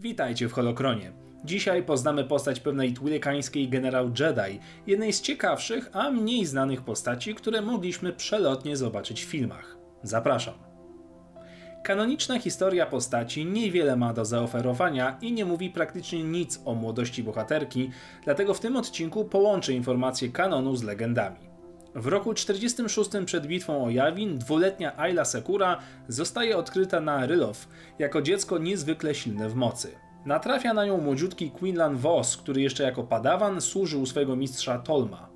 Witajcie w Holokronie. Dzisiaj poznamy postać pewnej twilekańskiej generał Jedi, jednej z ciekawszych, a mniej znanych postaci, które mogliśmy przelotnie zobaczyć w filmach. Zapraszam. Kanoniczna historia postaci niewiele ma do zaoferowania i nie mówi praktycznie nic o młodości bohaterki, dlatego w tym odcinku połączę informacje kanonu z legendami. W roku 46 przed bitwą o Jawin dwuletnia Ayla Sekura zostaje odkryta na Rylow jako dziecko niezwykle silne w mocy. Natrafia na nią młodziutki Quinlan Vos, który jeszcze jako padawan służył swojego mistrza Tolma.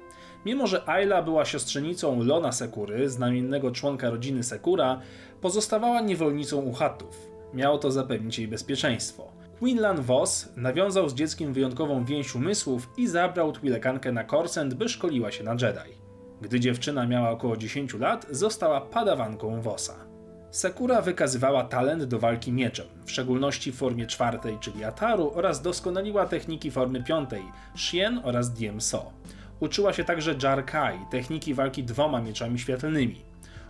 Mimo, że Ayla była siostrzenicą Lona Sekury, znamiennego członka rodziny Sekura, pozostawała niewolnicą u Hattów. Miało to zapewnić jej bezpieczeństwo. Quinlan Vos nawiązał z dzieckiem wyjątkową więź umysłów i zabrał Twilekankę na Korsent, by szkoliła się na Jedi. Gdy dziewczyna miała około 10 lat, została padawanką Vosa. Sekura wykazywała talent do walki mieczem, w szczególności w formie czwartej, czyli Ataru, oraz doskonaliła techniki formy piątej, Shien oraz Diem So. Uczyła się także Jarkai, techniki walki dwoma mieczami świetlnymi.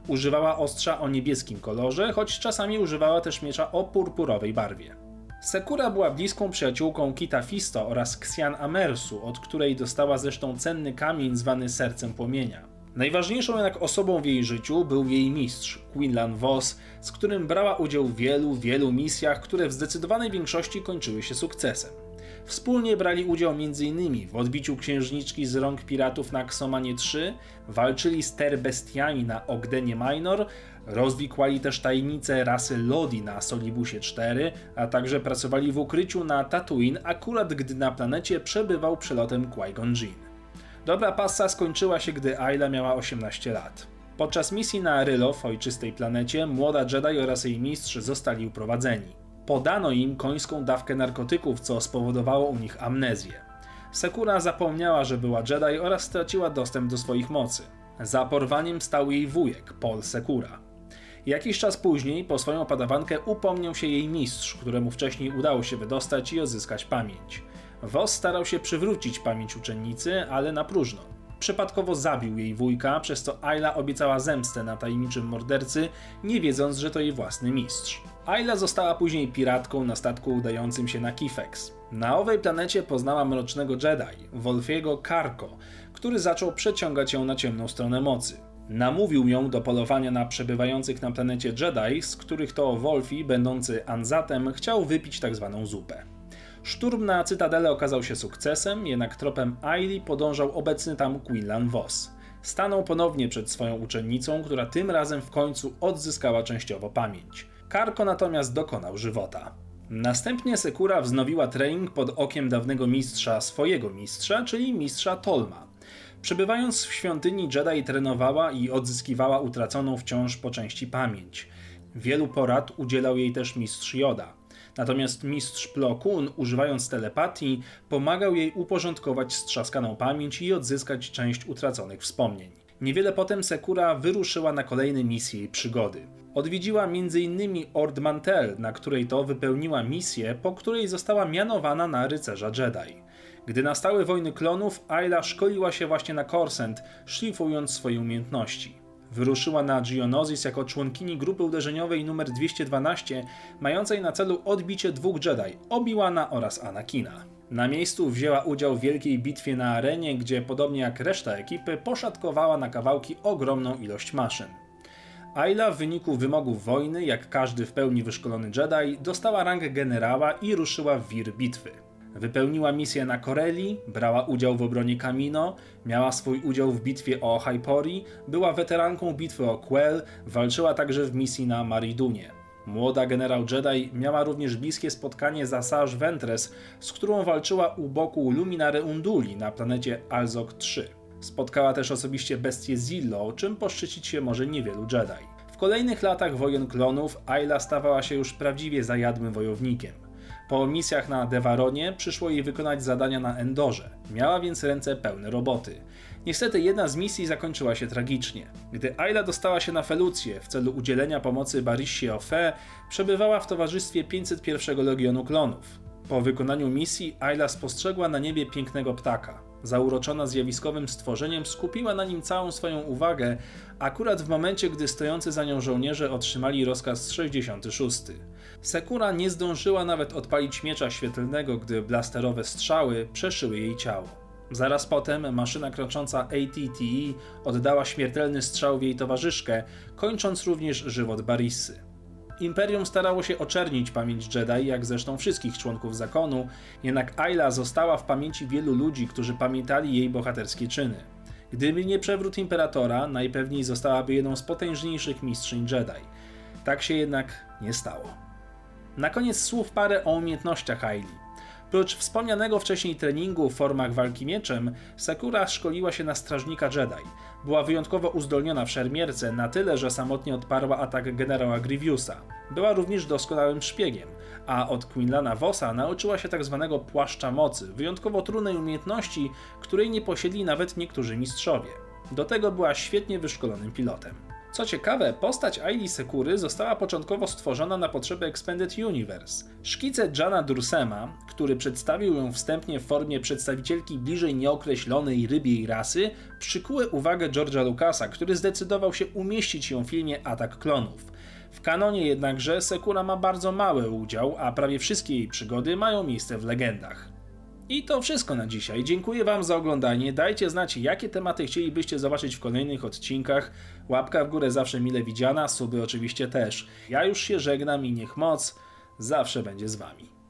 Używała ostrza o niebieskim kolorze, choć czasami używała też miecza o purpurowej barwie. Sekura była bliską przyjaciółką Kita Fisto oraz Xian Amersu, od której dostała zresztą cenny kamień zwany Sercem Płomienia. Najważniejszą jednak osobą w jej życiu był jej mistrz, Quinlan Vos, z którym brała udział w wielu, wielu misjach, które w zdecydowanej większości kończyły się sukcesem. Wspólnie brali udział m.in. w odbiciu księżniczki z rąk piratów na Ksomanie 3, walczyli z terbestiami na Ogdenie Minor, rozwikłali też tajemnice rasy Lodi na Solibusie 4, a także pracowali w ukryciu na Tatooine, akurat gdy na planecie przebywał przelotem Qui-Gon Jinn. Dobra pasa skończyła się, gdy Ayla miała 18 lat. Podczas misji na Rylow, ojczystej planecie, młoda Jedi oraz jej mistrz zostali uprowadzeni. Podano im końską dawkę narkotyków, co spowodowało u nich amnezję. Sekura zapomniała, że była Jedi oraz straciła dostęp do swoich mocy. Za porwaniem stał jej wujek, Paul Sekura. Jakiś czas później po swoją padawankę upomniał się jej mistrz, któremu wcześniej udało się wydostać i odzyskać pamięć. Vos starał się przywrócić pamięć uczennicy, ale na próżno. Przypadkowo zabił jej wujka, przez co Ayla obiecała zemstę na tajemniczym mordercy, nie wiedząc, że to jej własny mistrz. Ayla została później piratką na statku udającym się na Kifex. Na owej planecie poznała mrocznego Jedi, Wolfiego Karko, który zaczął przeciągać ją na ciemną stronę mocy. Namówił ją do polowania na przebywających na planecie Jedi, z których to Wolfi, będący Anzatem, chciał wypić tzw. Tak zupę. Szturm na Cytadelę okazał się sukcesem, jednak tropem Aili podążał obecny tam Quinlan Vos. Stanął ponownie przed swoją uczennicą, która tym razem w końcu odzyskała częściowo pamięć. Karko natomiast dokonał żywota. Następnie Sekura wznowiła trening pod okiem dawnego mistrza swojego mistrza, czyli mistrza Tolma. Przebywając w świątyni Jedi trenowała i odzyskiwała utraconą wciąż po części pamięć. Wielu porad udzielał jej też mistrz Yoda. Natomiast mistrz Plo Koon, używając telepatii, pomagał jej uporządkować strzaskaną pamięć i odzyskać część utraconych wspomnień. Niewiele potem Sekura wyruszyła na kolejne misje i przygody. Odwiedziła m.in. Ord Mantel, na której to wypełniła misję, po której została mianowana na rycerza Jedi. Gdy nastały wojny klonów, Ayla szkoliła się właśnie na Korsent, szlifując swoje umiejętności. Wyruszyła na Geonosis jako członkini grupy uderzeniowej nr 212, mającej na celu odbicie dwóch Jedi, Obi-Wana oraz Anakina. Na miejscu wzięła udział w wielkiej bitwie na arenie, gdzie podobnie jak reszta ekipy poszatkowała na kawałki ogromną ilość maszyn. Ayla w wyniku wymogów wojny, jak każdy w pełni wyszkolony Jedi, dostała rangę generała i ruszyła w wir bitwy. Wypełniła misję na Corelli, brała udział w obronie Kamino, miała swój udział w bitwie o Hypori, była weteranką bitwy o Quell, walczyła także w misji na Maridunie. Młoda generał Jedi miała również bliskie spotkanie z Asajj Ventress, z którą walczyła u boku Luminary Unduli na planecie Alzok 3. Spotkała też osobiście bestię Zillo, czym poszczycić się może niewielu Jedi. W kolejnych latach wojen klonów Ayla stawała się już prawdziwie zajadłym wojownikiem. Po misjach na Devaronie przyszło jej wykonać zadania na Endorze. Miała więc ręce pełne roboty. Niestety jedna z misji zakończyła się tragicznie. Gdy Ayla dostała się na Felucję w celu udzielenia pomocy Barissie Ofe, przebywała w towarzystwie 501 Legionu Klonów. Po wykonaniu misji Ayla spostrzegła na niebie pięknego ptaka. Zauroczona zjawiskowym stworzeniem skupiła na nim całą swoją uwagę, akurat w momencie, gdy stojący za nią żołnierze otrzymali rozkaz 66. Sekura nie zdążyła nawet odpalić miecza świetlnego, gdy blasterowe strzały przeszyły jej ciało. Zaraz potem maszyna krocząca ATTE oddała śmiertelny strzał w jej towarzyszkę, kończąc również żywot Barissy. Imperium starało się oczernić pamięć Jedi, jak zresztą wszystkich członków zakonu, jednak Ayla została w pamięci wielu ludzi, którzy pamiętali jej bohaterskie czyny. Gdyby nie przewrót Imperatora, najpewniej zostałaby jedną z potężniejszych mistrzyń Jedi. Tak się jednak nie stało. Na koniec słów parę o umiejętnościach Ayli. Prócz wspomnianego wcześniej treningu w formach walki mieczem, Sakura szkoliła się na strażnika Jedi. Była wyjątkowo uzdolniona w szermierce na tyle, że samotnie odparła atak generała Grievousa. Była również doskonałym szpiegiem, a od Quinlana Vossa nauczyła się tzw. Tak płaszcza mocy, wyjątkowo trudnej umiejętności, której nie posiedli nawet niektórzy mistrzowie. Do tego była świetnie wyszkolonym pilotem. Co ciekawe, postać Aili Sekury została początkowo stworzona na potrzeby Expanded Universe. Szkice Jana Dursema, który przedstawił ją wstępnie w formie przedstawicielki bliżej nieokreślonej rybiej rasy, przykuły uwagę George'a Lucasa, który zdecydował się umieścić ją w filmie Atak Klonów. W kanonie jednakże Sekura ma bardzo mały udział, a prawie wszystkie jej przygody mają miejsce w legendach. I to wszystko na dzisiaj. Dziękuję Wam za oglądanie. Dajcie znać, jakie tematy chcielibyście zobaczyć w kolejnych odcinkach. Łapka w górę zawsze mile widziana, suby oczywiście też. Ja już się żegnam i niech moc zawsze będzie z Wami.